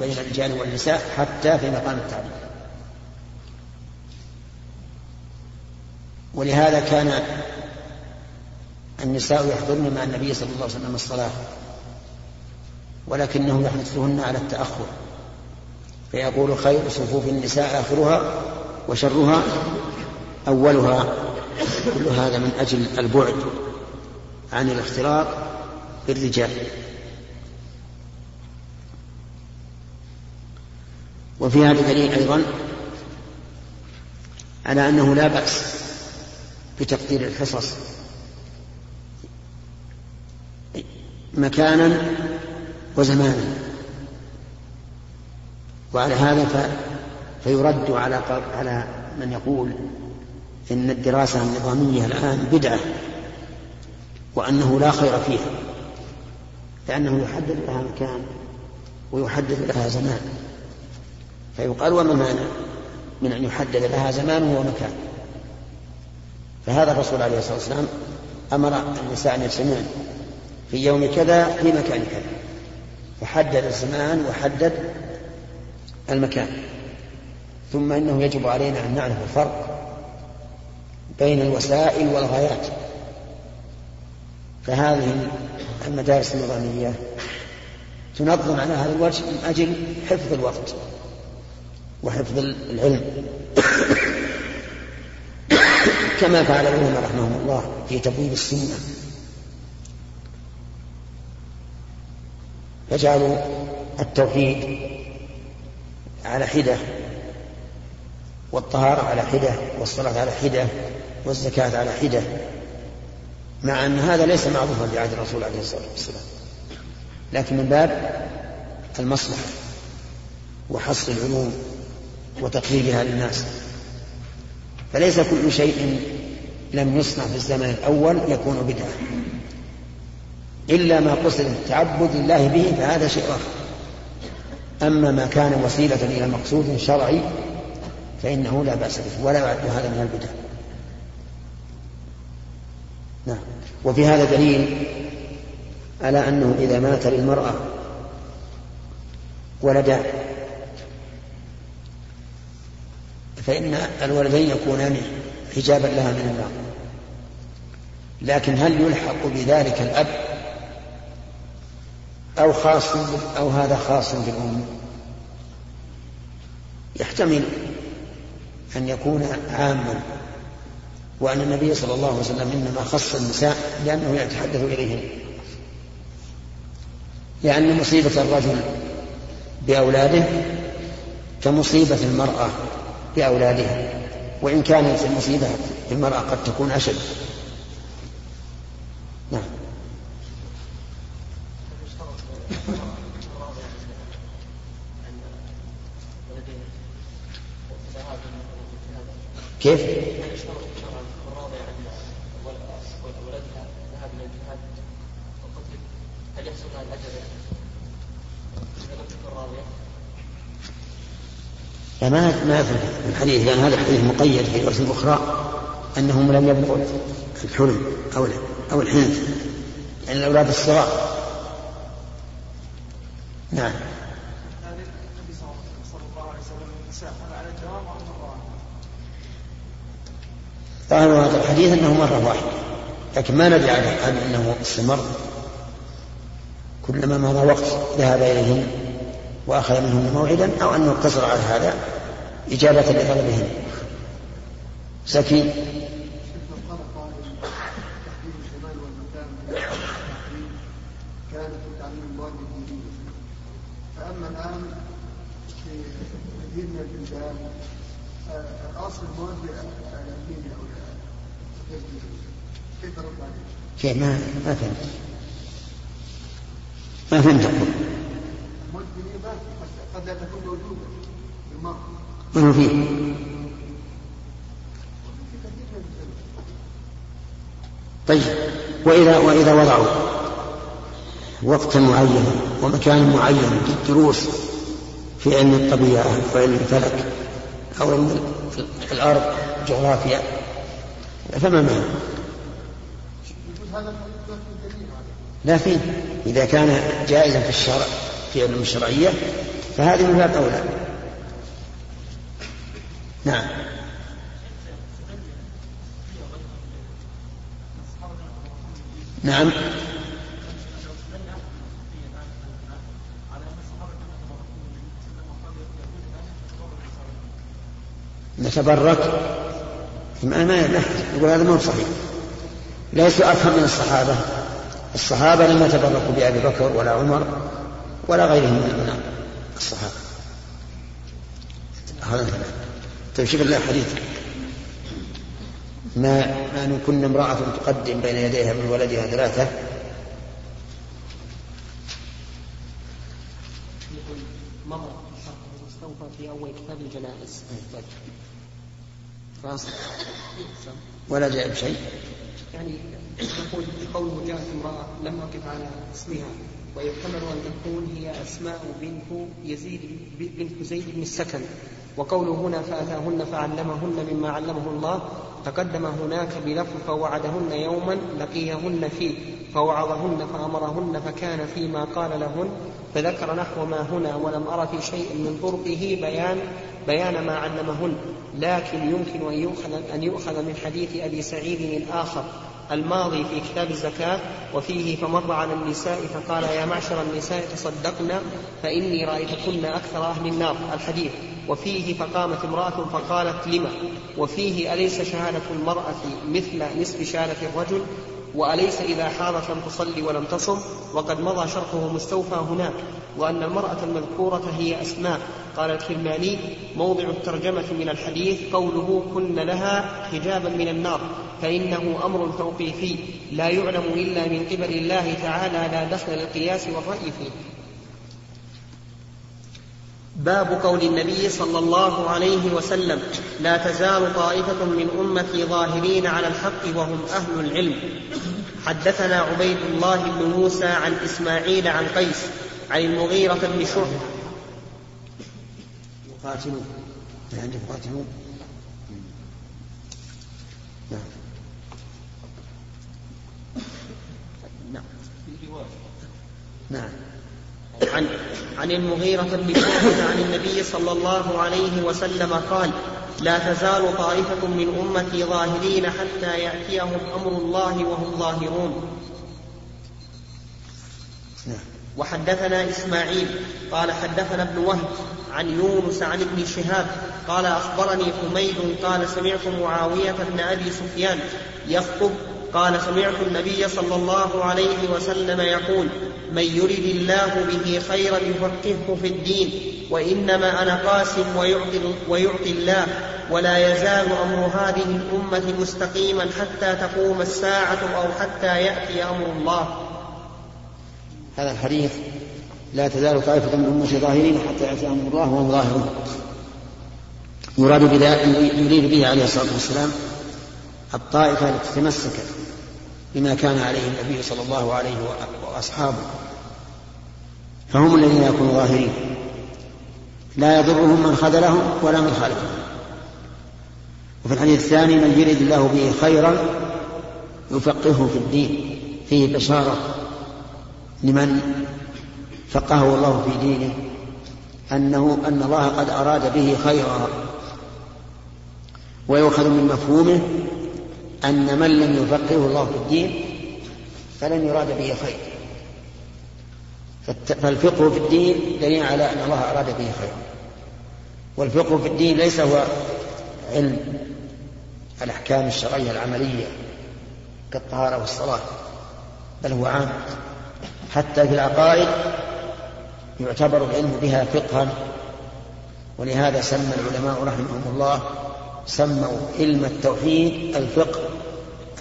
بين الرجال والنساء حتى في مقام التعليم. ولهذا كان النساء يحضرن مع النبي صلى الله عليه وسلم الصلاة ولكنه يحثهن على التأخر. فيقول خير صفوف النساء آخرها وشرها أولها. كل هذا من أجل البعد عن الاختلاط بالرجال. وفي هذا دليل أيضا على أنه لا بأس بتقدير الحصص مكانا وزمانا. وعلى هذا ف... فيرد على على من يقول إن الدراسة النظامية الآن بدعة وأنه لا خير فيها لأنه يحدد لها مكان ويحدد لها زمان. فيقال وما مانع من أن يحدد لها زمان ومكان فهذا الرسول عليه الصلاة والسلام أمر النساء أن يجتمعن في يوم كذا في مكان كذا. فحدد الزمان وحدد المكان. ثم إنه يجب علينا أن نعرف الفرق بين الوسائل والغايات. فهذه المدارس النظامية تنظم على هذا الوجه من أجل حفظ الوقت. وحفظ العلم. كما فعل العلماء رحمهم الله في تبويب السنة. فجعلوا التوحيد على حدة والطهارة على حدة والصلاة على حدة والزكاة على حدة مع أن هذا ليس معروفا في عهد الرسول عليه الصلاة والسلام. لكن من باب المصلحة وحصر العلوم وتقريبها للناس. فليس كل شيء لم يصنع في الزمن الأول يكون بدعة. إلا ما قصد التعبد لله به فهذا شيء آخر. أما ما كان وسيلة إلى مقصود شرعي فإنه لا بأس به ولا يعد هذا من البدع. نعم. وفي هذا دليل على أنه إذا مات للمرأة ولدان فإن الولدين يكونان حجابا لها من النار لكن هل يلحق بذلك الأب؟ أو خاص أو هذا خاص بالأم؟ يحتمل أن يكون عاما وأن النبي صلى الله عليه وسلم إنما خص النساء لأنه يتحدث إليهن لأن مصيبة الرجل بأولاده كمصيبة المرأة. بأولادها وإن كانت المصيبة المرأة قد تكون أشد نعم كيف؟ لا ما في الحديث لأن هذا الحديث مقيد في رواية أخرى أنهم لم يبلغوا الحلم أو أو الحنث يعني الأولاد الصغار. نعم. ظاهر هذا الحديث أنه مرة واحدة لكن ما ندري عن أنه استمر. كلما مضى وقت ذهب إليهم وأخذ منهم موعدا أو أنه اقتصر على هذا. إجابة لطلبهم. سكين فأما الآن في كثير من البلدان الأصل المواد أو كيف ترد عليه؟ كيف؟ ما ما فهمت. ما فهمت. قد لا تكون موجودة في المرء ما هو فيه. طيب وإذا وإذا وضعوا وقتا معينا ومكان معين للدروس في علم الطبيعة وعلم الفلك أو علم الأرض جغرافيا فما معنى لا فيه. إذا كان جائزا في الشرع في علم الشرعية فهذه من باب أولى. نعم. نعم. نتبرك؟ ما ما يقول هذا مو صحيح. ليسوا أفهم من الصحابة. الصحابة لم يتبركوا بأبي بكر ولا عمر ولا غيرهم من الصحابة. هذا طيب شوف الله حديث ما ما كن امرأة تقدم بين يديها من ولدها ثلاثة. مضى في أول كتاب الجنائز. ولا جاء بشيء. يعني يقول قوله جاءت امرأة لم أقف على اسمها ويحتمل أن تكون هي أسماء بنت يزيد بنت زيد بن السكن. وقوله هنا فأتاهن فعلمهن مما علمه الله تقدم هناك بلفظ فوعدهن يوما لقيهن فيه فوعظهن فأمرهن فكان فيما قال لهن. فذكر نحو ما هنا ولم أر في شيء من طرقه بيان بيان ما علمهن لكن يمكن أن يؤخذ, أن يؤخذ من حديث أبي سعيد الآخر. الماضي في كتاب الزكاة وفيه فمر على النساء فقال يا معشر النساء تصدقن فإني رأيتكن أكثر أهل النار الحديث. وفيه فقامت امرأة فقالت لم وفيه أليس شهادة المرأة مثل نصف شهادة الرجل؟ وأليس إذا حاضت لم تصلي ولم تصم؟ وقد مضى شرحه مستوفى هناك وأن المرأة المذكورة هي أسماء. قال الكرماني موضع الترجمة من الحديث قوله كن لها حجابا من النار فإنه أمر توقيفي. لا يعلم إلا من قبل الله تعالى لا دخل للقياس والرأي فيه. باب قول النبي صلى الله عليه وسلم لا تزال طائفة من أمتي ظاهرين على الحق وهم أهل العلم. حدثنا عبيد الله بن موسى عن إسماعيل عن قيس عن المغيرة بن شعبة. يقاتلون عندك يقاتلون نعم نعم نعم عن عن المغيرة بن شعبة عن النبي صلى الله عليه وسلم قال لا تزال طائفة من أمتي ظاهرين حتى يأتيهم أمر الله وهم ظاهرون. وحدثنا إسماعيل قال حدثنا ابن وهب عن يونس عن ابن شهاب قال أخبرني حميد قال سمعت معاوية بن أبي سفيان يخطب قال سمعت النبي صلى الله عليه وسلم يقول من يرد الله به خيرا يفقهه في الدين وإنما أنا قاسم ويعطي, ويعطي الله ولا يزال أمر هذه الأمة مستقيما حتى تقوم الساعة أو حتى يأتي أمر الله. هذا الحديث لا تزال طائفة من أمتي ظاهرين حتى يأتي أمر الله وهم ظاهرون. يراد بذلك يريد به عليه الصلاة والسلام الطائفة التي تمسكت بما كان عليه النبي صلى الله عليه وأصحابه. فهم الذين يكونوا ظاهرين. لا يضرهم من خذلهم ولا من خالفهم. وفي الحديث الثاني من يرد الله به خيرا يفقهه في الدين. فيه بشارة لمن فقهه الله في دينه أنه أن الله قد أراد به خيرا. ويؤخذ من مفهومه أن من لم يفقهه الله في الدين فلن يراد به خير. فالفقه في الدين دليل على أن الله أراد به خيرا والفقه في الدين ليس هو علم الأحكام الشرعية العملية كالطهارة والصلاة بل هو عام. حتى في العقائد يعتبر العلم بها فقها ولهذا سمى العلماء رحمهم الله سموا علم التوحيد الفقه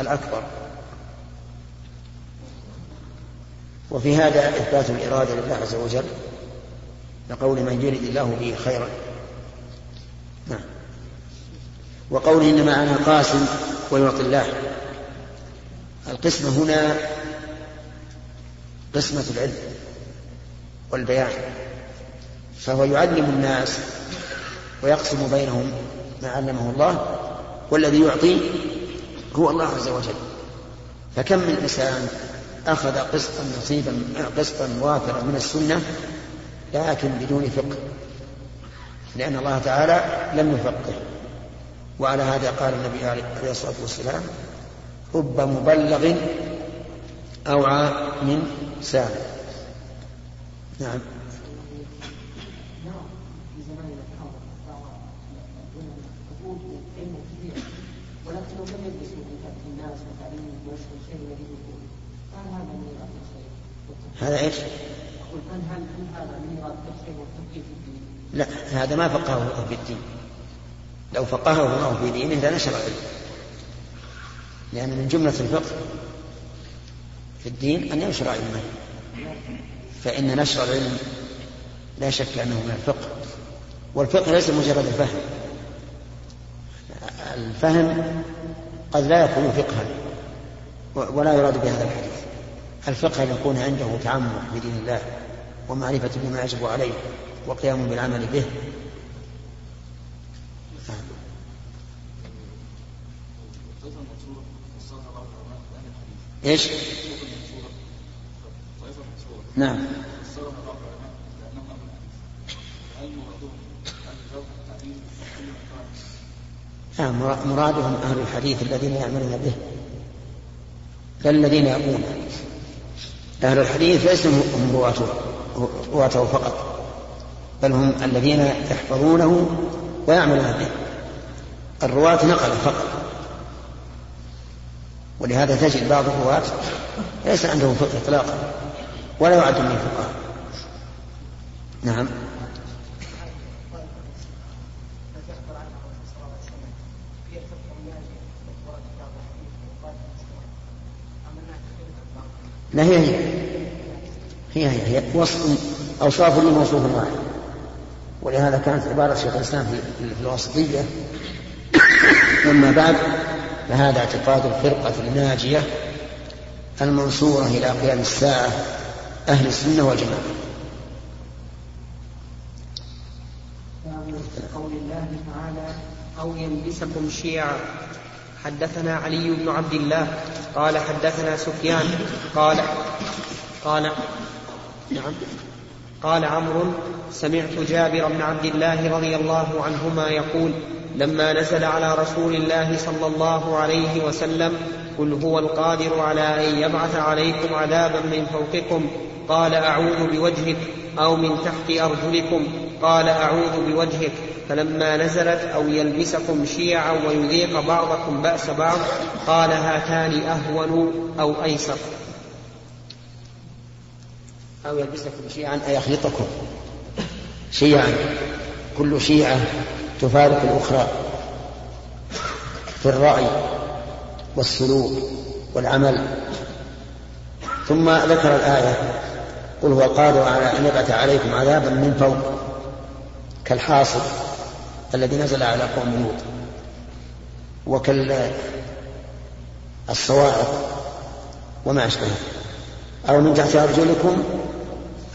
الأكبر. وفي هذا إثبات الإرادة لله عز وجل لقول من يرد الله به خيرا. نعم. وقوله إنما أنا قاسم ويعطي الله. القسمة هنا قسمة العلم والبيان. فهو يعلم الناس ويقسم بينهم ما علمه الله والذي يعطي هو الله عز وجل. فكم من إنسان أخذ قسطا نصيبا قسطا وافرا من السنة لكن بدون فقه لأن الله تعالى لم يفقه. وعلى هذا قال النبي عليه الصلاة والسلام رب مبلغ أوعى من سامع نعم. ولكنه لم يلبس هذا إيش؟ أقول هل هل هذا في الدين؟ لا هذا ما فقهه الله في الدين لو فقهه الله في دينه لنشر العلم لأن من جملة الفقه في الدين أن ينشر علمه فإن نشر العلم لا شك أنه من الفقه والفقه ليس مجرد الفهم الفهم قد لا يكون فقها ولا يراد بهذا الحديث. الفقه أن يكون عنده تعمق بدين الله ومعرفة بما يجب عليه وقيام بالعمل به. إيش؟ نعم. نعم مرادهم أهل الحديث الذين يعملون به. لا الذين أهل الحديث ليسوا هم رواته رواته فقط بل هم الذين يحفظونه ويعملون به. الرواة نقل فقط. ولهذا تجد بعض الرواة ليس عنده فقه إطلاقا ولا يعد من الفقهاء نعم. لا هي هي. هي هي, هي. وصف أوصاف لموصوف واحد. ولهذا كانت عبارة شيخ الإسلام في الوسطية أما بعد فهذا اعتقاد الفرقة الناجية المنصورة إلى قيام الساعة أهل السنة والجماعة. قول الله تعالى أو يلبسكم شيعا. حدثنا علي بن عبد الله قال حدثنا سفيان قال قال نعم قال عمرو سمعت جابر بن عبد الله رضي الله عنهما يقول لما نزل على رسول الله صلى الله عليه وسلم قل هو القادر على أن يبعث عليكم عذابا من فوقكم قال أعوذ بوجهك أو من تحت أرجلكم قال أعوذ بوجهك فلما نزلت أو يلبسكم شيعا ويذيق بعضكم بأس بعض قال هاتان أهون أو أيسر. أو يلبسكم شيعا أي يخلطكم شيعا كل شيعة تفارق الأخرى في الرأي والسلوك والعمل. ثم ذكر الآية قل هو القادر على أن يبعث عليكم عذابا من فوق كالحاصل. الذي نزل على قوم لوط. وكالصواعق وما أشبهه. أو من تحت أرجلكم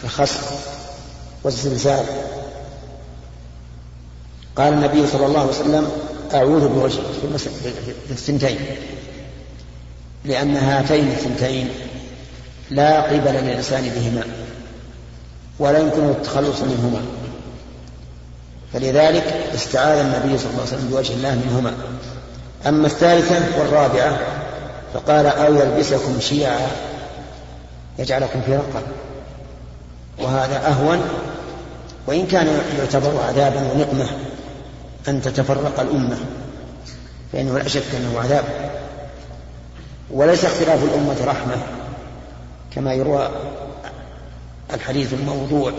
الخسف والزلزال. قال النبي صلى الله عليه وسلم أعوذ بوجهك في الثنتين. لأن هاتين الثنتين لا قبل للإنسان بهما ولا يمكنه التخلص منهما. فلذلك استعاذ النبي صلى الله عليه وسلم بوجه الله منهما. أما الثالثة والرابعة فقال أو يلبسكم شيعا يجعلكم في رقة وهذا أهون وإن كان يعتبر عذابا ونقمة أن تتفرق الأمة فإنه لا شك أنه عذاب. وليس اختلاف الأمة رحمة كما يروى الحديث الموضوع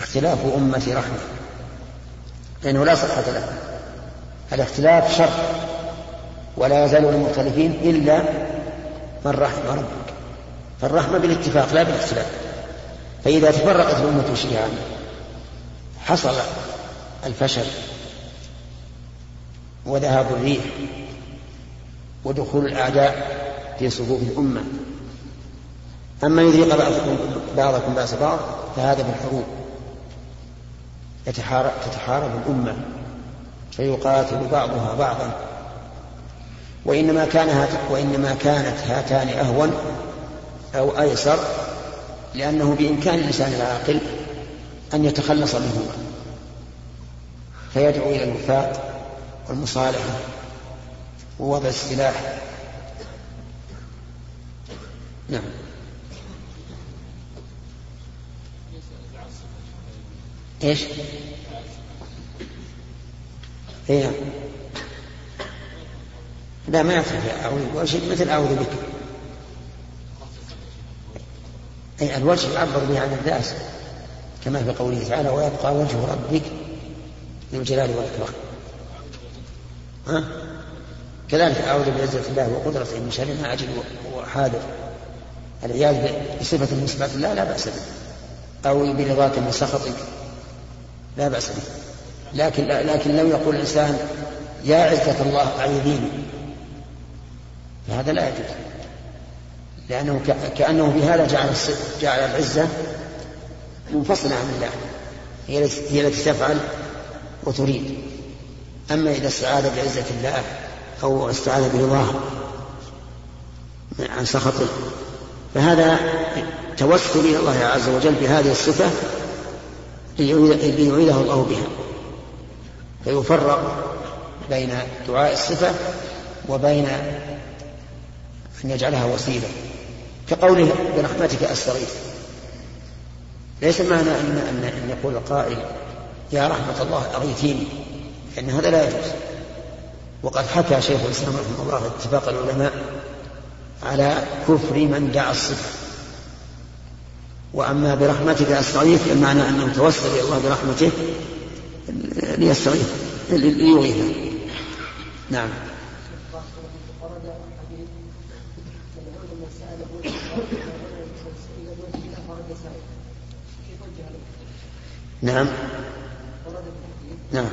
اختلاف أمتي رحمة. لأنه لا صحة له. الاختلاف شر ولا يزال المختلفين إلا من رحم ربك. فالرحمة بالاتفاق لا بالاختلاف. فإذا تفرقت الأمة شيعا حصل الفشل وذهاب الريح ودخول الأعداء في صفوف الأمة. أما يذيق بعضكم بعضكم بأس بعض فهذا بالحروب. تتحارب الأمة فيقاتل بعضها بعضا. وإنما كان وإنما كانت هاتان أهون أو أيسر لأنه بإمكان الإنسان العاقل أن يتخلص منهما. فيدعو إلى الوفاق والمصالحة ووضع السلاح. نعم. إيش؟ اي نعم لا ما يصح شيء مثل أعوذ بك. أي الوجه يعبر به عن الذات كما في قوله تعالى ويبقى وجه ربك ذو الجلال والإكرام. ها؟ كذلك أعوذ بعزة الله وقدرته من شر ما أجد وحاذر العياذ بصفة من صفات الله لا بأس به. أو برضاك من سخطك. لا بأس به. لكن لكن لو يقول الإنسان يا عزة الله أعيذيني. فهذا لا يجوز. لأنه كأنه بهذا جعل جعل العزة منفصلة عن الله. هي التي تفعل وتريد. أما إذا استعاذ بعزة الله أو استعاذ برضاه عن سخطه فهذا توسل إلى الله عز وجل بهذه الصفة ليعيده الله بها. فيفرق بين دعاء الصفة وبين أن يجعلها وسيلة. كقوله برحمتك أستغيث ليس معنى أن, أن, أن يقول القائل يا رحمة الله أغيثيني لأن هذا لا يجوز. وقد حكى شيخ الإسلام رحمه الله اتفاق العلماء على كفر من دعا الصفة. وأما برحمتك أستغيث بمعنى أنه توسل إلى الله برحمته ليستغيث ليغيث. نعم. نعم. نعم.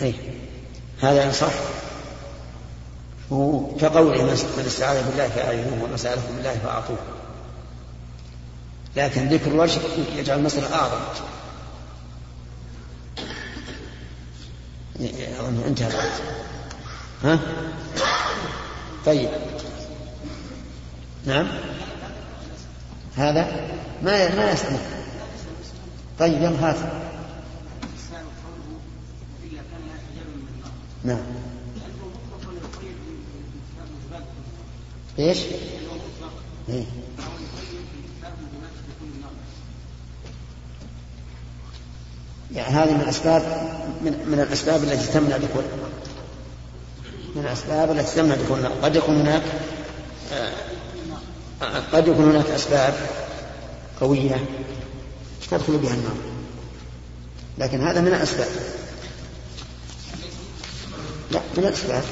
أي هذا إن صح. كقوله من استعاذ بالله فأعينوه ومن سألكم بالله فأعطوه. لكن ذكر الوجه يجعل المسألة أعظم. أظن انتهى الوقت ها؟ طيب. نعم. هذا ما ما يسأل طيب يلا هات. نعم إيش؟ إيه؟ يعني هذه من الأسباب من, من الأسباب التي تمنع دخول من الأسباب التي تمنع دخول قد يكون هناك آه قد يكون هناك أسباب قوية تدخل بها النار لكن هذا من الأسباب لا من الأسباب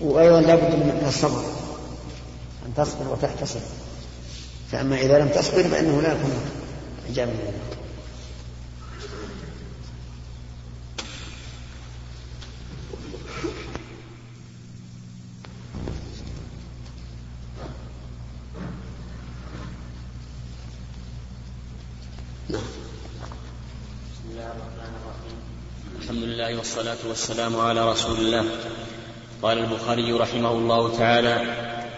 وأيضا لا بد من الصبر أن تصبر وتحتسب. فأما إذا لم تصبر فإنه لا يكون إجابة من الله والصلاة والسلام على رسول الله. قال البخاري رحمه الله تعالى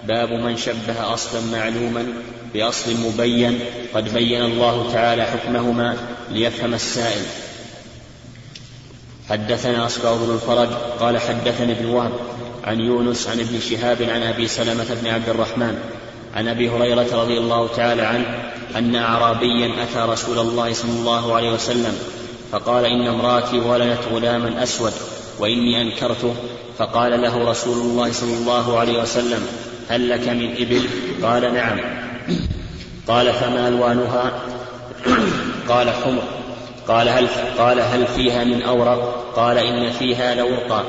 باب من شبه أصلا معلوما بأصل مبين قد بين الله تعالى حكمهما ليفهم السائل. حدثنا أصبع بن الفرج قال حدثني ابن وهب عن يونس عن ابن شهاب عن أبي سلمة بن عبد الرحمن عن أبي هريرة رضي الله تعالى عنه أن أعرابيا أتى رسول الله صلى الله عليه وسلم فقال إن امرأتي ولدت غلاما أسود وإني أنكرته فقال له رسول الله صلى الله عليه وسلم هل لك من إبل؟ قال نعم. قال فما ألوانها؟ قال حمر. قال هل قال هل فيها من أورق؟ قال إن فيها لورقا.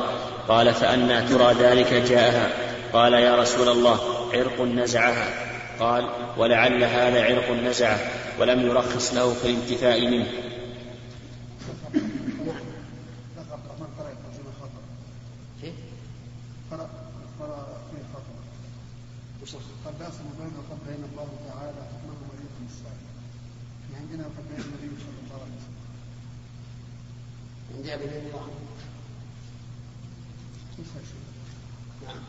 قال فأنى ترى ذلك جاءها. قال يا رسول الله عرق نزعها. قال ولعل هذا عرق نزعه ولم يرخص له في الانتفاء منه. القاسم وبين قد بين الله تعالى حكمه وليكم الصالح في يعني عندنا قد بين النبي صلى الله عليه وسلم. عندي أبي الله نعم.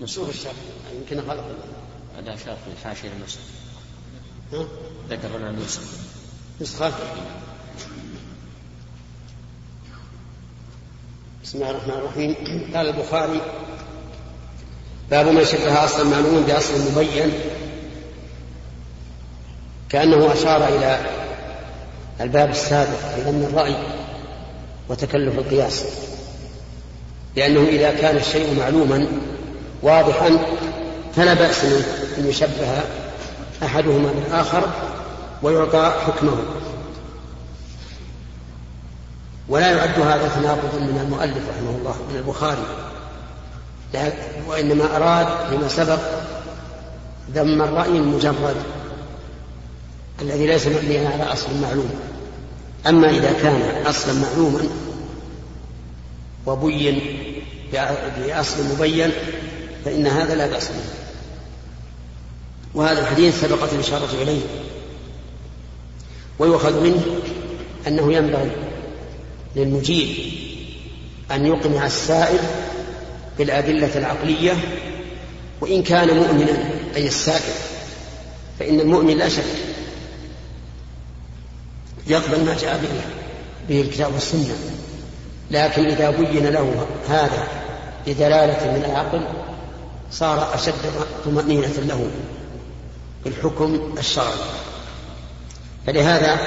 نسوه الشافعي يمكن غلط هذا شافعي حاشيه النسخ. ذكر لنا النسخ. نسخة. بسم الله الرحمن الرحيم. قال البخاري باب ما شبه أصلا معلوم بأصل مبين كأنه أشار إلى الباب السابق في ذم الرأي وتكلف القياس لأنه إذا كان الشيء معلوما واضحا فلا بأس أن يشبه أحدهما بالآخر ويعطى حكمه. ولا يعد هذا تناقضا من المؤلف رحمه الله من البخاري. وإنما أراد فيما سبق ذم الرأي المجرد الذي ليس مبنيا على أصل معلوم. أما إذا كان أصلا معلوما وبين بأصل مبين فإن هذا لا بأس به. وهذا الحديث سبقت الإشارة إليه. ويؤخذ منه أنه ينبغي للمجيب أن يقنع السائل بالأدلة العقلية وإن كان مؤمنا أي السائل فإن المؤمن لا شك يقبل ما جاء به به الكتاب والسنة. لكن إذا بين له هذا بدلالة من العقل صار أشد طمأنينة له بالحكم الشرعي. فلهذا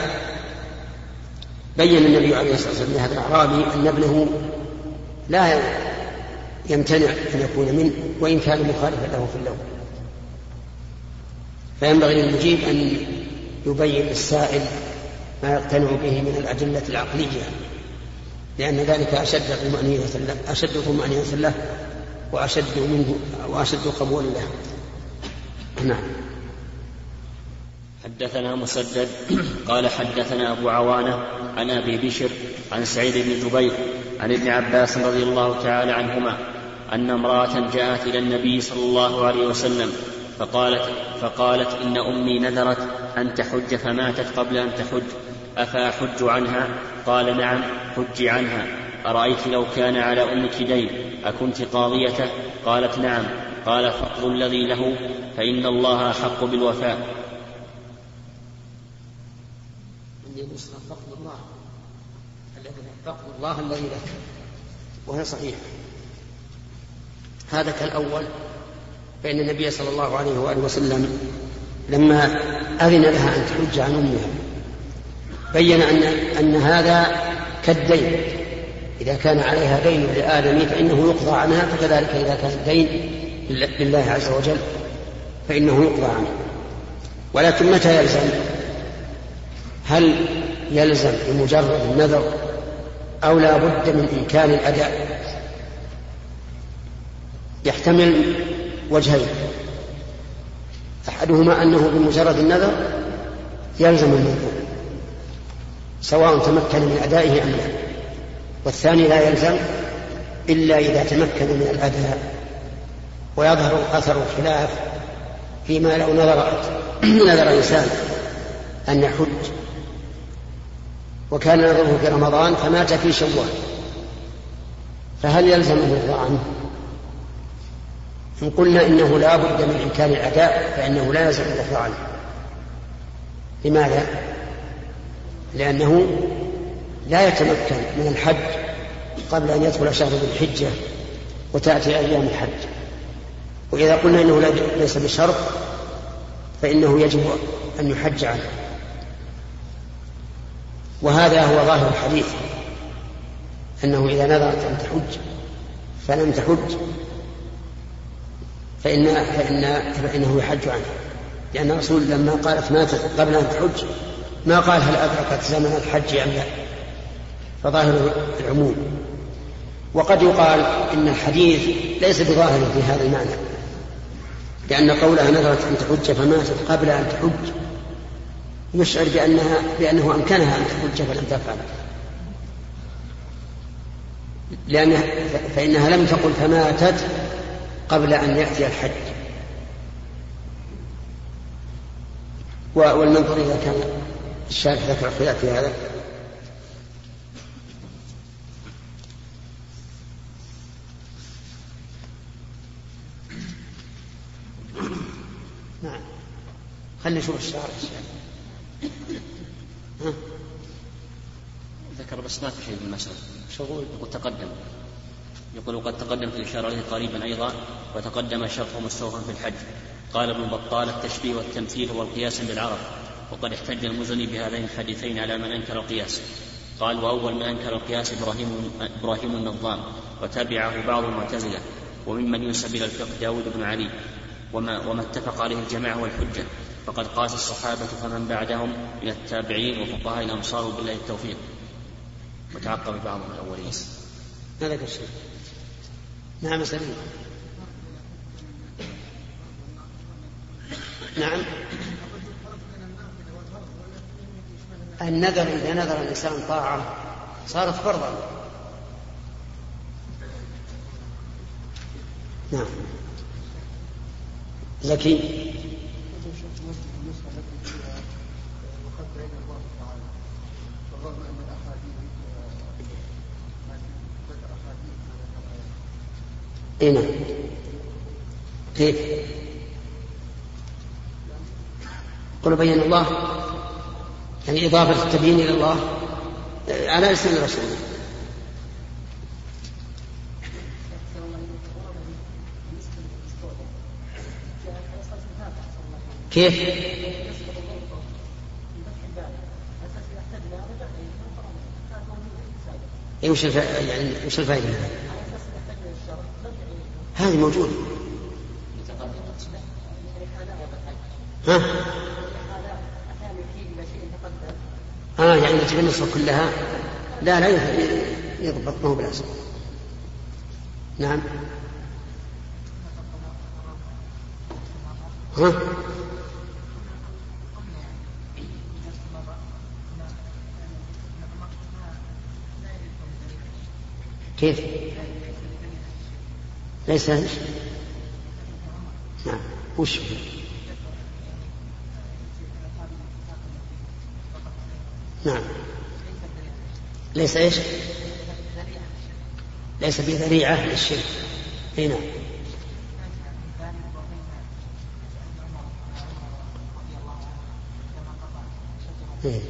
بين النبي عليه الصلاة والسلام لهذا الأعرابي أن ابنه لا يمتنع أن يكون منه وإن كان مخالفا له في اللون فينبغي للمجيب أن يبين للسائل ما يقتنع به من الأدلة العقلية لأن ذلك أشد طمأنينة له أشد طمأنينة له وأشد منه وأشد قبولا له. نعم. حدثنا مسدد قال حدثنا أبو عوانة عن أبي بشر عن سعيد بن جبير عن ابن عباس رضي الله تعالى عنهما أن امرأة جاءت إلى النبي صلى الله عليه وسلم فقالت فقالت إن أمي نذرت أن تحج فماتت قبل أن تحج. أفأحج عنها؟ قال نعم حج عنها. أرأيت لو كان على أمك دين أكنت قاضيته؟ قالت نعم. قال فقد الذي له فإن الله أحق بالوفاء. فقد الله فقد الله الذي له. وهي صحيحة. هذا كالأول فإن النبي صلى الله عليه وآله وسلم لما أذن لها أن تحج عن أمها بين أن أن هذا كالدين. إذا كان عليها دين لآدم فإنه يقضى عنها فكذلك إذا كان الدين لله عز وجل فإنه يقضى عنه. ولكن متى يلزم؟ هل يلزم بمجرد النذر أو لا بد من إمكان الأداء؟ يحتمل وجهين. أحدهما أنه بمجرد النذر يلزم المنذور سواء تمكن من أدائه أم لا. والثاني لا يلزم إلا إذا تمكن من الأداء. ويظهر أثر الخلاف فيما لو نظر نذر إنسان أن يحج. وكان نذره في رمضان فمات في شوال. فهل يلزم الرضا عنه؟ إن قلنا إنه لا بد من إمكان الأداء فإنه لا يلزم الرفع عنه. لماذا؟ لأنه لا يتمكن من الحج قبل أن يدخل شهر ذي الحجة وتأتي أيام الحج. وإذا قلنا إنه ليس بشرط فإنه يجب أن يحج عنه. وهذا هو ظاهر الحديث أنه إذا نذرت أن تحج فلم تحج. فإن فإن فإنه يحج عنه. لأن الرسول لما قالت ماتت قبل أن تحج ما قال هل أدركت زمن الحج أم لا؟ فظاهر العموم. وقد يقال إن الحديث ليس بظاهر في هذا المعنى. لأن قولها نذرت أن تحج فماتت قبل أن تحج. يشعر بأنها بأنه أمكنها أن تحج فلم تفعل. لأنها فإنها لم تقل فماتت قبل أن يأتي الحج. والمنظر إذا كان الشارح ذكر خلاف في هذا. نعم. خلينا نشوف الشارح ذكر بس ما في شيء في المسألة. شغول. وتقدم يقول وقد تقدم في الإشارة إليه قريبا أيضا وتقدم شرطه مستوفا في الحج. قال ابن بطال التشبيه والتمثيل هو القياس بالعرب وقد احتج المزني بهذين الحديثين على من أنكر القياس. قال وأول من أنكر القياس إبراهيم, إبراهيم النظام وتبعه بعض المعتزلة وممن ينسب إلى الفقه داود بن علي وما, وما اتفق عليه الجماعة والحجة. فقد قاس الصحابة فمن بعدهم من التابعين وفقهاء الأمصار بالله التوفيق. وتعقب بعضهم الأولين. هذا الشيء نعم سليم. نعم. النذر إذا نذر الإنسان طاعة صارت فرضا. نعم. زكي اي نعم كيف؟ قل بين الله يعني إضافة التبيين إلى الله على لسان رسوله كيف؟ إيه وش يعني وش الفائدة منها؟ هذه موجودة ها؟ آه يعني تجيب النصف كلها لا لا يضبط ما هو بلازم نعم ها؟ كيف؟ ليس نعم. وش؟ نعم. ليس إيش؟ ليس بذريعة للشرك. نعم. إيه.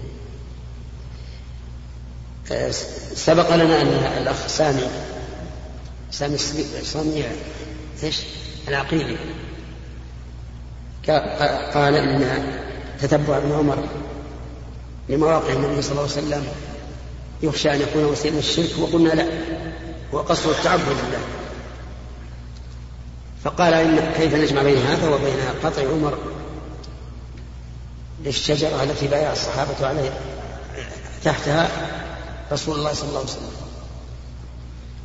سبق لنا أن الأخ سامي سامي سامي إيش؟ العقيلي قال إن تتبع ابن عمر لمواقع النبي صلى الله عليه وسلم يخشى أن يكون وسيلة الشرك وقلنا لا هو قصد التعبد لله. فقال إن كيف نجمع بين هذا وبين قطع عمر للشجرة التي بايع الصحابة عليه تحتها رسول الله صلى الله عليه وسلم؟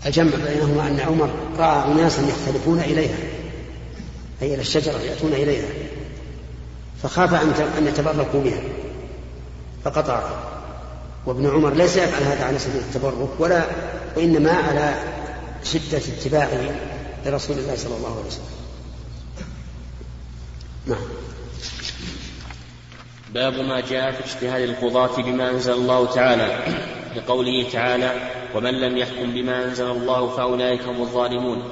الجمع بينهما أن عمر رأى أناسا يختلفون إليها أي إلى الشجرة يأتون إليها فخاف أن يتبركوا بها فقطعها وابن عمر ليس يفعل هذا على سبيل التبرك ولا وإنما على شدة اتباعه لرسول الله صلى الله عليه وسلم. نعم. باب ما جاء في اجتهاد القضاة بما أنزل الله تعالى لقوله تعالى ومن لم يحكم بما أنزل الله فأولئك هم الظالمون.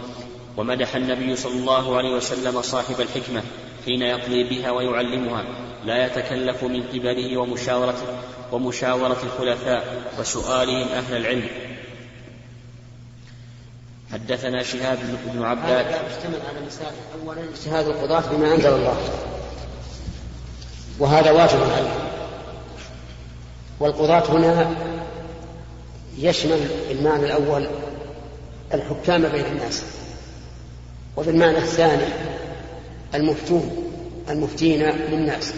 ومدح النبي صلى الله عليه وسلم صاحب الحكمة حين يقضي بها ويعلمها. لا يتكلف من قبله ومشاورته ومشاورة الخلفاء وسؤالهم أهل العلم. حدثنا شهاب بن عباد. هذا يشتمل على مسائل. أولا اجتهاد القضاة بما أنزل الله. وهذا واجب عليه. والقضاة هنا يشمل المعنى الأول الحكام بين الناس وفي المعنى الثاني المفتون المفتين للناس.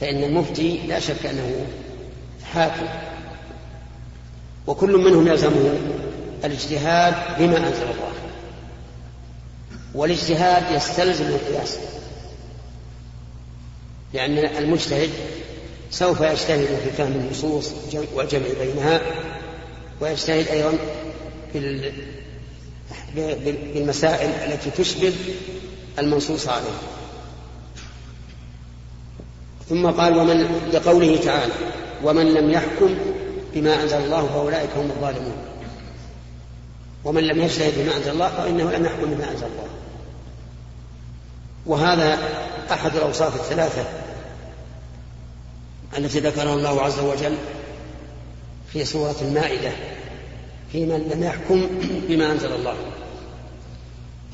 فإن المفتي لا شك أنه حاكم وكل منهم يلزمه الاجتهاد بما أنزل الله. والاجتهاد يستلزم القياس لأن المجتهد سوف يجتهد في فهم النصوص والجمع بينها ويجتهد أيضا بالمسائل التي تشبه المنصوص عليه ثم قال ومن لقوله تعالى ومن لم يحكم بما أنزل الله فأولئك هم الظالمون. ومن لم يجتهد بما أنزل الله فإنه لم يحكم بما أنزل الله. وهذا أحد الأوصاف الثلاثة التي ذكرها الله عز وجل في سورة المائدة في من لم يحكم بما أنزل الله.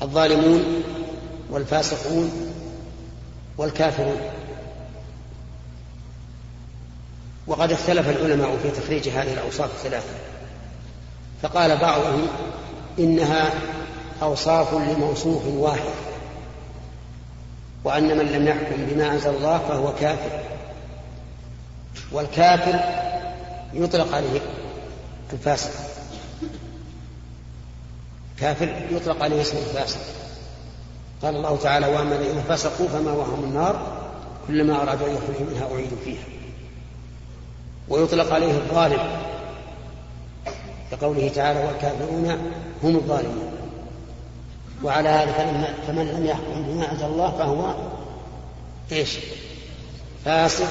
الظالمون والفاسقون والكافرون. وقد اختلف العلماء في تخريج هذه الأوصاف الثلاثة. فقال بعضهم إنها أوصاف لموصوف واحد وأن من لم يحكم بما أنزل الله فهو كافر. والكافر يطلق عليه الفاسق. كافر يطلق عليه اسم الفاسق. قال الله تعالى وأما الذين فسقوا فما وهم النار كلما ارادوا أن يخرجوا منها أعيدوا فيها. ويطلق عليه الظالم. كقوله تعالى والكافرون هم الظالمون. وعلى هذا فمن لم يحكم بما أنزل الله فهو إيش؟ فاسق.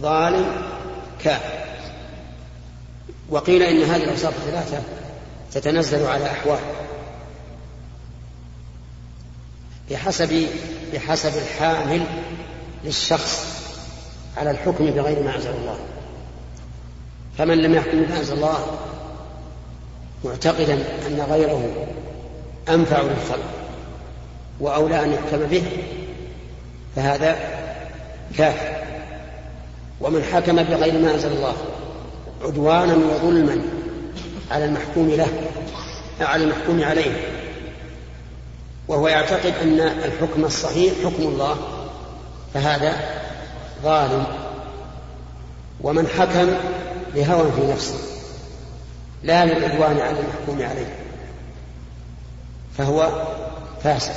ظالم كافر وقيل إن هذه الأوصاف الثلاثة تتنزل على أحوال. بحسب بحسب الحامل للشخص على الحكم بغير ما أنزل الله. فمن لم يحكم بما أنزل الله معتقدا أن غيره أنفع للخلق وأولى أن يحكم به فهذا كافر. ومن حكم بغير ما أنزل الله عدوانا وظلما على المحكوم له على المحكوم عليه. وهو يعتقد أن الحكم الصحيح حكم الله فهذا ظالم. ومن حكم بهوى في نفسه لا للعدوان على المحكوم عليه فهو فاسق.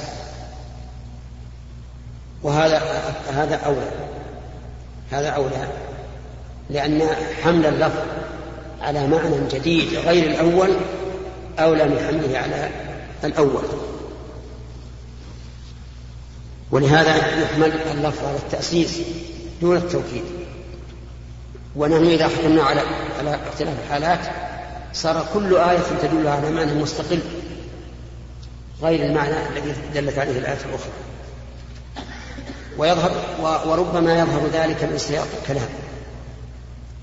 وهذا هذا أولى. هذا أولى. لأن حمل اللفظ على معنى جديد غير الأول أولى من حمله على الأول. ولهذا يحمل اللفظ على التأسيس دون التوكيد. ونحن إذا حكمنا على على اختلاف الحالات صار كل آية تدل على معنى مستقل غير المعنى الذي دلت عليه الآية الأخرى. ويظهر وربما يظهر ذلك من سياق الكلام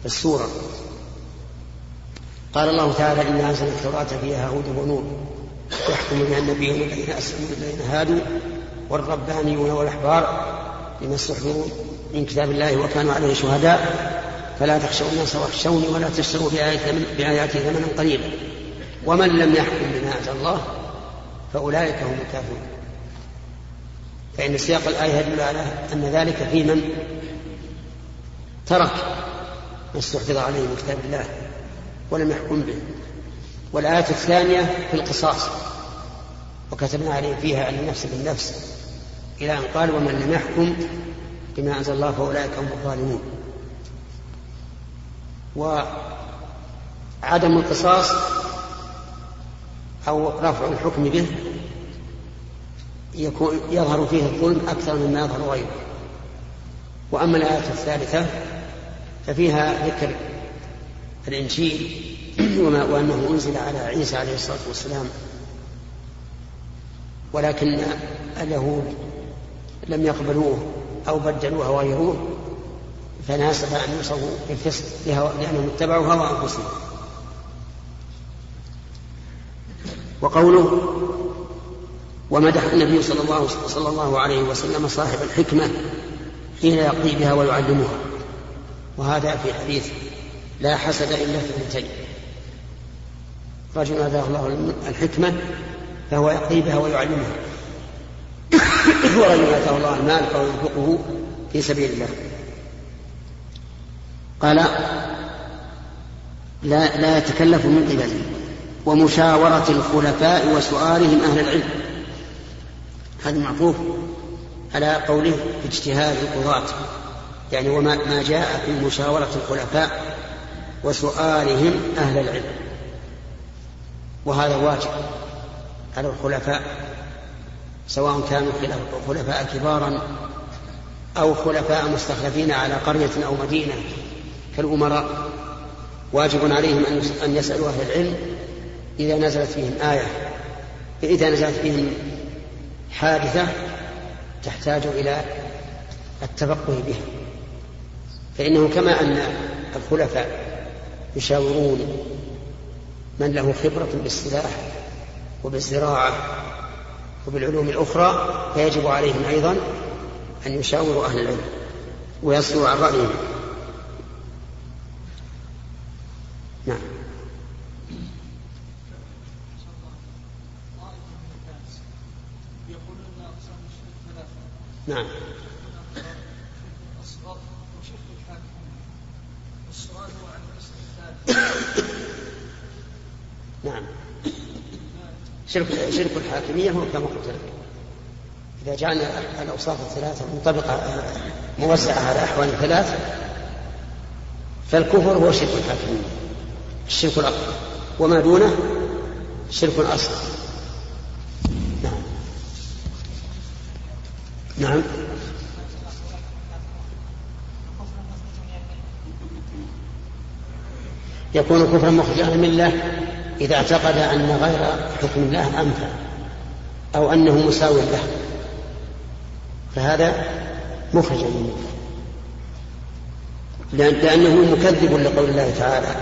في السورة. قال الله تعالى إنا أنزلنا التوراة فيها هدى ونور. يحكم بها النبيون الذين أسلموا الذين هادوا والربانيون والأحبار بما استحضروا من كتاب الله وكانوا عليه شهداء. فلا تخشوا الناس واخشوني ولا تشتروا بآياتي ثمنا قليلا. ومن لم يحكم بما أنزل الله فأولئك هم الكافرون. فإن سياق الآية يدل على أن ذلك في من ترك ما استحفظ عليه من كتاب الله ولم يحكم به. والآية الثانية في القصاص. وكتبنا عليه فيها أن النفس بالنفس. إلى أن قال ومن لم يحكم بما أنزل الله فأولئك هم الظالمون. وعدم القصاص أو رفع الحكم به يكون يظهر فيه الظلم أكثر مما يظهر غيره. وأما الآية الثالثة ففيها ذكر الإنجيل وما وأنه أنزل على عيسى عليه الصلاة والسلام ولكن اليهود لم يقبلوه أو بدلوه وغيروه أن يوصفوا بالفسق لأنهم اتبعوا هوى أنفسهم. وقوله ومدح النبي صلى الله صلى الله عليه وسلم صاحب الحكمة حين يقضي بها ويعلمها. وهذا في حديث لا حسد إلا في اثنتين رجل آتاه الله الحكمة فهو يقضي بها ويعلمها. ورجل آتاه الله المال فهو ينفقه في سبيل الله. قال لا لا يتكلف من قبله ومشاورة الخلفاء وسؤالهم أهل العلم. هذا معطوف على قوله في اجتهاد القضاة يعني وما ما جاء في مشاورة الخلفاء وسؤالهم أهل العلم. وهذا واجب على الخلفاء سواء كانوا خلفاء كبارا أو خلفاء مستخلفين على قرية أو مدينة كالأمراء. واجب عليهم أن يسألوا أهل العلم إذا نزلت فيهم آية إذا نزلت فيهم حادثة تحتاج إلى التفقه بها. فإنه كما أن الخلفاء يشاورون من له خبرة بالسلاح وبالزراعة وبالعلوم الأخرى فيجب عليهم أيضا أن يشاوروا أهل العلم ويصلوا عن رأيهم نعم نعم. نعم. شرك شرك الحاكمية هو كما قلت لك. إذا جعلنا الأوصاف الثلاثة منطبقة موسعة على أحوال ثلاث فالكفر هو شرك الحاكمية الشرك الأكبر. وما دونه؟ شرك أصغر نعم. يكون كفرا مخرجا من الله إذا اعتقد أن غير حكم الله أنفع أو أنه مساو له. فهذا مخرج من الله لأنه مكذب لقول الله تعالى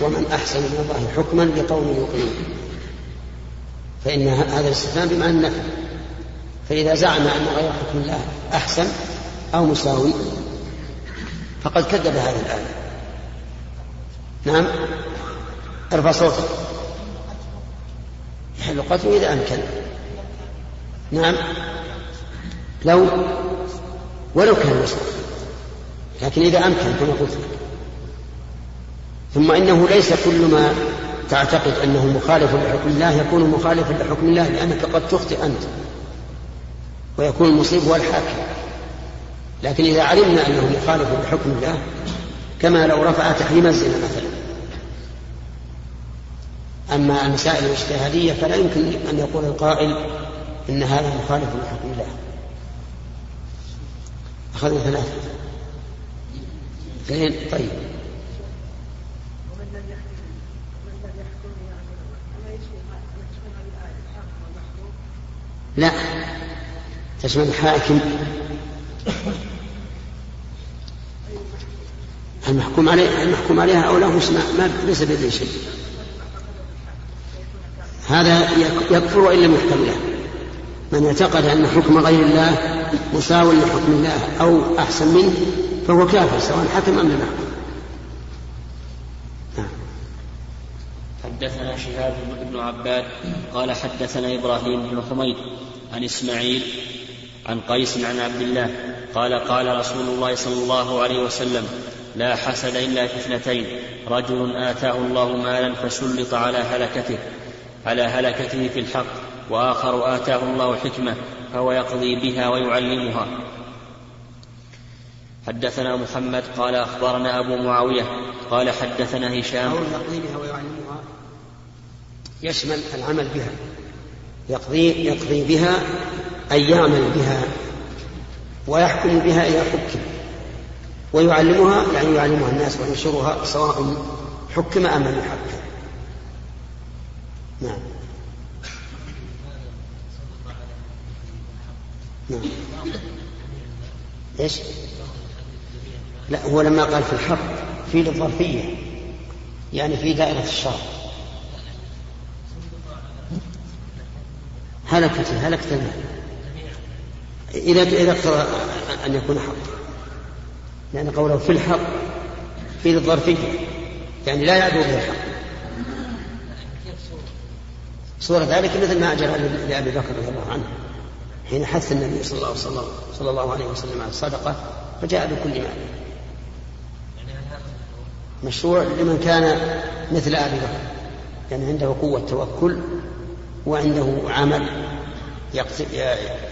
ومن أحسن من الله حكما لقوم يوقنون. فإن هذا الاستثناء بمعنى النفي. فإذا زعم أن غير حكم الله أحسن أو مساوي فقد كذب هذه الآية. نعم؟ ارفع صوتك. يحل قتله إذا أمكن. نعم؟ لو ولو كان مسلم لكن إذا أمكن كما قلت لك. ثم إنه ليس كل ما تعتقد أنه مخالف لحكم الله يكون مخالفا لحكم الله لأنك قد تخطئ أنت. ويكون المصيب هو الحاكم. لكن إذا علمنا أنه مخالف لحكم الله كما لو رفع تحريم الزنا مثلا. أما المسائل الاجتهادية فلا يمكن أن يقول القائل إن هذا مخالف لحكم الله. أخذنا ثلاثة. اثنين طيب. لا. تشمل الحاكم. المحكوم عليه المحكوم عليها أو له ما ليس بيده شيء. هذا يكفر وإن لم له. من اعتقد أن حكم غير الله مساو لحكم الله أو أحسن منه فهو كافر سواء حكم أم لم يحكم. حدثنا شهاب بن عباد قال حدثنا إبراهيم بن حميد عن إسماعيل عن قيس عن عبد الله قال قال رسول الله صلى الله عليه وسلم لا حسد إلا في اثنتين رجل آتاه الله مالا فسلط على هلكته على هلكته في الحق وآخر آتاه الله حكمة فهو يقضي بها ويعلمها. حدثنا محمد قال أخبرنا أبو معاوية قال حدثنا هشام. يقضي بها ويعلمها. يشمل العمل بها. يقضي يقضي بها أن يعمل بها ويحكم بها إذا حكم ويعلمها يعني يعلمها الناس وينشرها سواء حكم أم لم يحكم. نعم. نعم. إيش؟ لا هو لما قال في الحق في الظرفية يعني في دائرة الشرع. هلكت هلكت المال إذا إذا اقتضى أن يكون حق. لأن قوله في الحق في الظرفية يعني لا يعدو به الحق. صورة ذلك مثل ما أجرى لأبي بكر رضي الله عنه. حين حث النبي صلى الله, صلى, صلى الله عليه وسلم على الصدقة فجاء بكل مال. مشروع لمن كان مثل أبي بكر. يعني عنده قوة توكل وعنده عمل.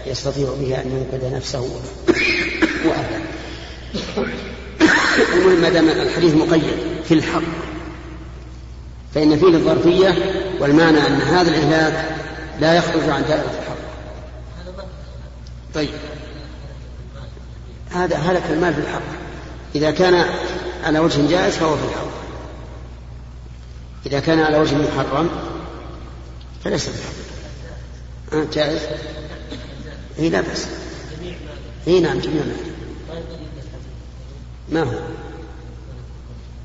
يستطيع به أن ينقذ نفسه وأهله المهم ما دام الحديث مقيد في الحق فإن فيه الظرفية والمعنى أن هذا الإهلاك لا يخرج عن دائرة الحق. طيب. هذا هلك المال في الحق. إذا كان على وجه جائز فهو في الحق. إذا كان على وجه محرم فليس بحق آه جائز إي لا بأس. إي نعم جميع مال ما هو؟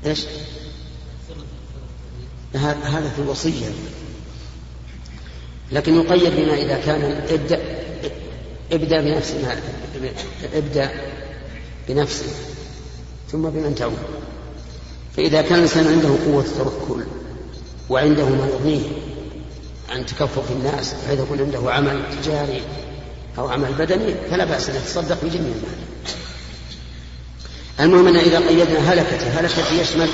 إيش؟ هذا في الوصية. لكن يقيد بما إذا كان ابدأ ابدأ بنفس ابدأ بنفسه ثم بمن تعود. فإذا كان الإنسان عنده قوة التوكل وعنده ما يغنيه عن تكفف الناس بحيث يكون عنده عمل تجاري أو عمل بدني فلا بأس أن يتصدق بجميع المال. المهم أن إذا قيدنا هلكة هلكة يشمل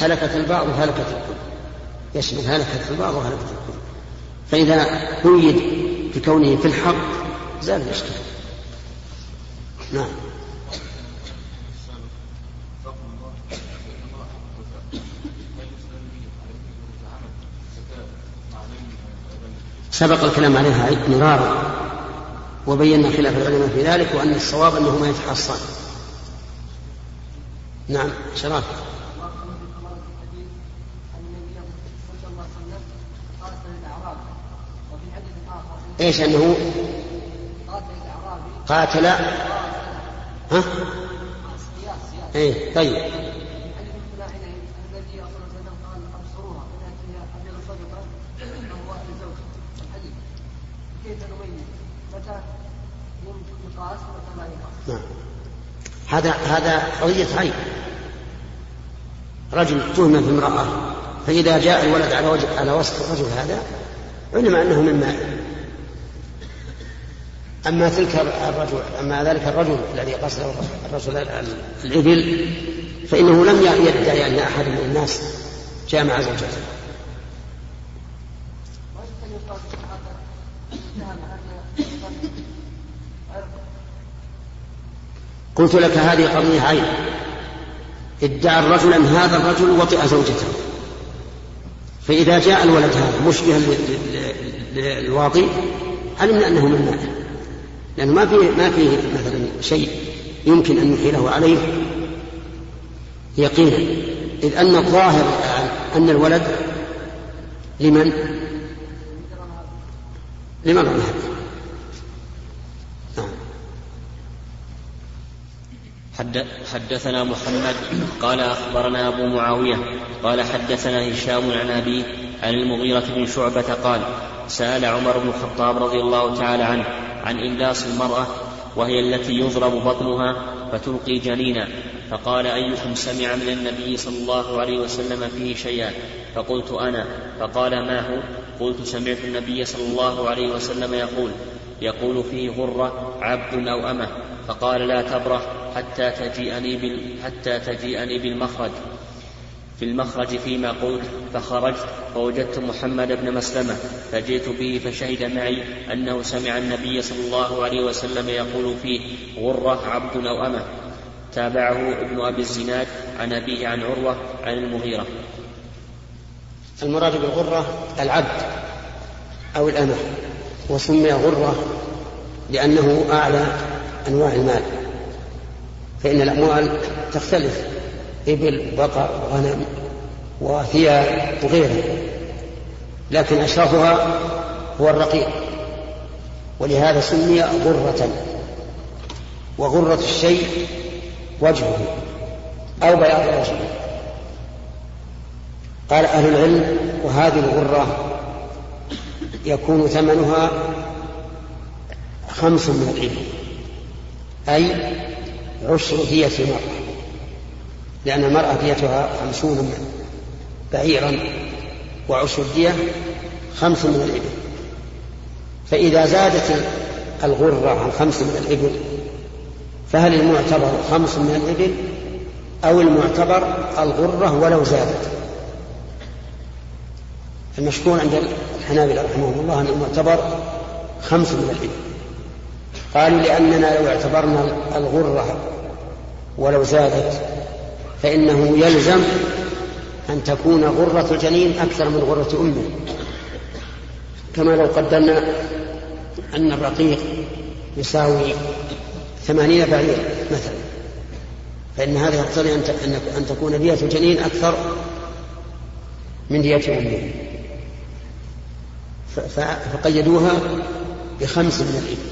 هلكة البعض وهلكة الكل. يشمل هلكة البعض وهلكة الكل. فإذا قيد بكونه في الحق زال الإشكال نعم. سبق الكلام عليها مرارا وبينا خلاف العلماء في ذلك وأن الصواب أنه ما يتحصن. نعم شرف. إيش أنه قاتل؟ ها؟ إيه طيب نعم هذا هذا قضية عيب. رجل تهم في امرأة فإذا جاء الولد على وجه على وصف الرجل هذا علم أنه من ماء. أما تلك الرجل أما ذلك الرجل الذي قصد الرجل الإبل فإنه لم يدعي أن أحد من الناس جامع زوجته. قلت لك هذه قضية عين. ادعى الرجل أن هذا الرجل وطئ زوجته. فإذا جاء الولد هذا مشبها للواطي علمنا أنه من ماء لأنه ما فيه ما فيه مثلا شيء يمكن أن نحيله عليه يقينا. إذ أن الظاهر أن الولد لمن؟ لمن؟ هذا حدثنا محمد قال أخبرنا أبو معاوية قال حدثنا هشام عن أبيه عن المغيرة بن شعبة قال سأل عمر بن الخطاب رضي الله تعالى عنه عن إملاص المرأة وهي التي يضرب بطنها فتلقي جنينا فقال أيكم سمع من النبي صلى الله عليه وسلم فيه شيئا؟ فقلت أنا. فقال ما هو؟ قلت سمعت النبي صلى الله عليه وسلم يقول يقول فيه غرة عبد أو أمة فقال لا تبرح. حتى تجيئني بال حتى تجيئني بالمخرج. في المخرج فيما قلت فخرجت فوجدت محمد بن مسلمة فجئت به فشهد معي أنه سمع النبي صلى الله عليه وسلم يقول فيه غرة عبد أو أمة. تابعه ابن أبي الزناد عن أبيه عن عروة عن المغيرة. المراد بالغرة العبد أو الأمة وسمي غرة لأنه أعلى أنواع المال. فإن الأموال تختلف إبل بقر غنم وثياب وغيرها لكن أشرفها هو الرقيق ولهذا سمي غرة وغرة الشيء وجهه أو بياض وجهه. قال أهل العلم وهذه الغرة يكون ثمنها خمس من الإبل أي عشر دية المرأة لأن المرأة ديتها خمسون بعيرا وعشر الدية خمس من الإبل. فإذا زادت الغرة عن خمس من الإبل فهل المعتبر خمس من الإبل؟ أو المعتبر الغرة ولو زادت. المشكور عند الحنابلة رحمهم الله أن المعتبر خمس من الإبل. قالوا لأننا لو اعتبرنا الغرة ولو زادت فإنه يلزم أن تكون غرة الجنين أكثر من غرة أمه. كما لو قدرنا أن الرقيق يساوي ثمانين بعيرا مثلا فإن هذا يقتضي أن تكون دية الجنين أكثر من دية أمه. فقيدوها بخمس من الإبل.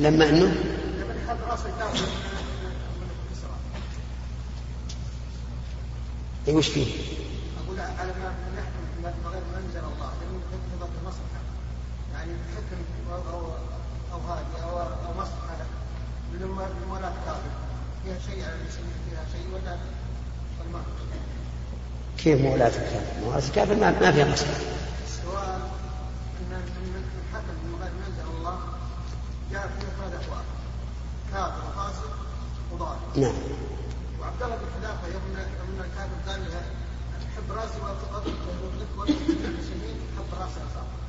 لما أنه اي وش فيه؟ أقول على ما نحكم غير ما أنزل الله لم يقتضى المصلحه يعني حكم أو أو أو هذه أو أو مصلحه من ولاة كافر فيها شيء على المسلمين فيها شيء ولا ما كيف مولاة الكافر؟ مولاة الكافر ما, ما فيها مصلحة. جاء فيه ثلاث أبواب كافر وفاسق وضال نعم. وعبد الله بن حذافة يظن أن الكافر قال لها حب راسي ولا تقتل ولا تقتل شهيد حب راسي أصابه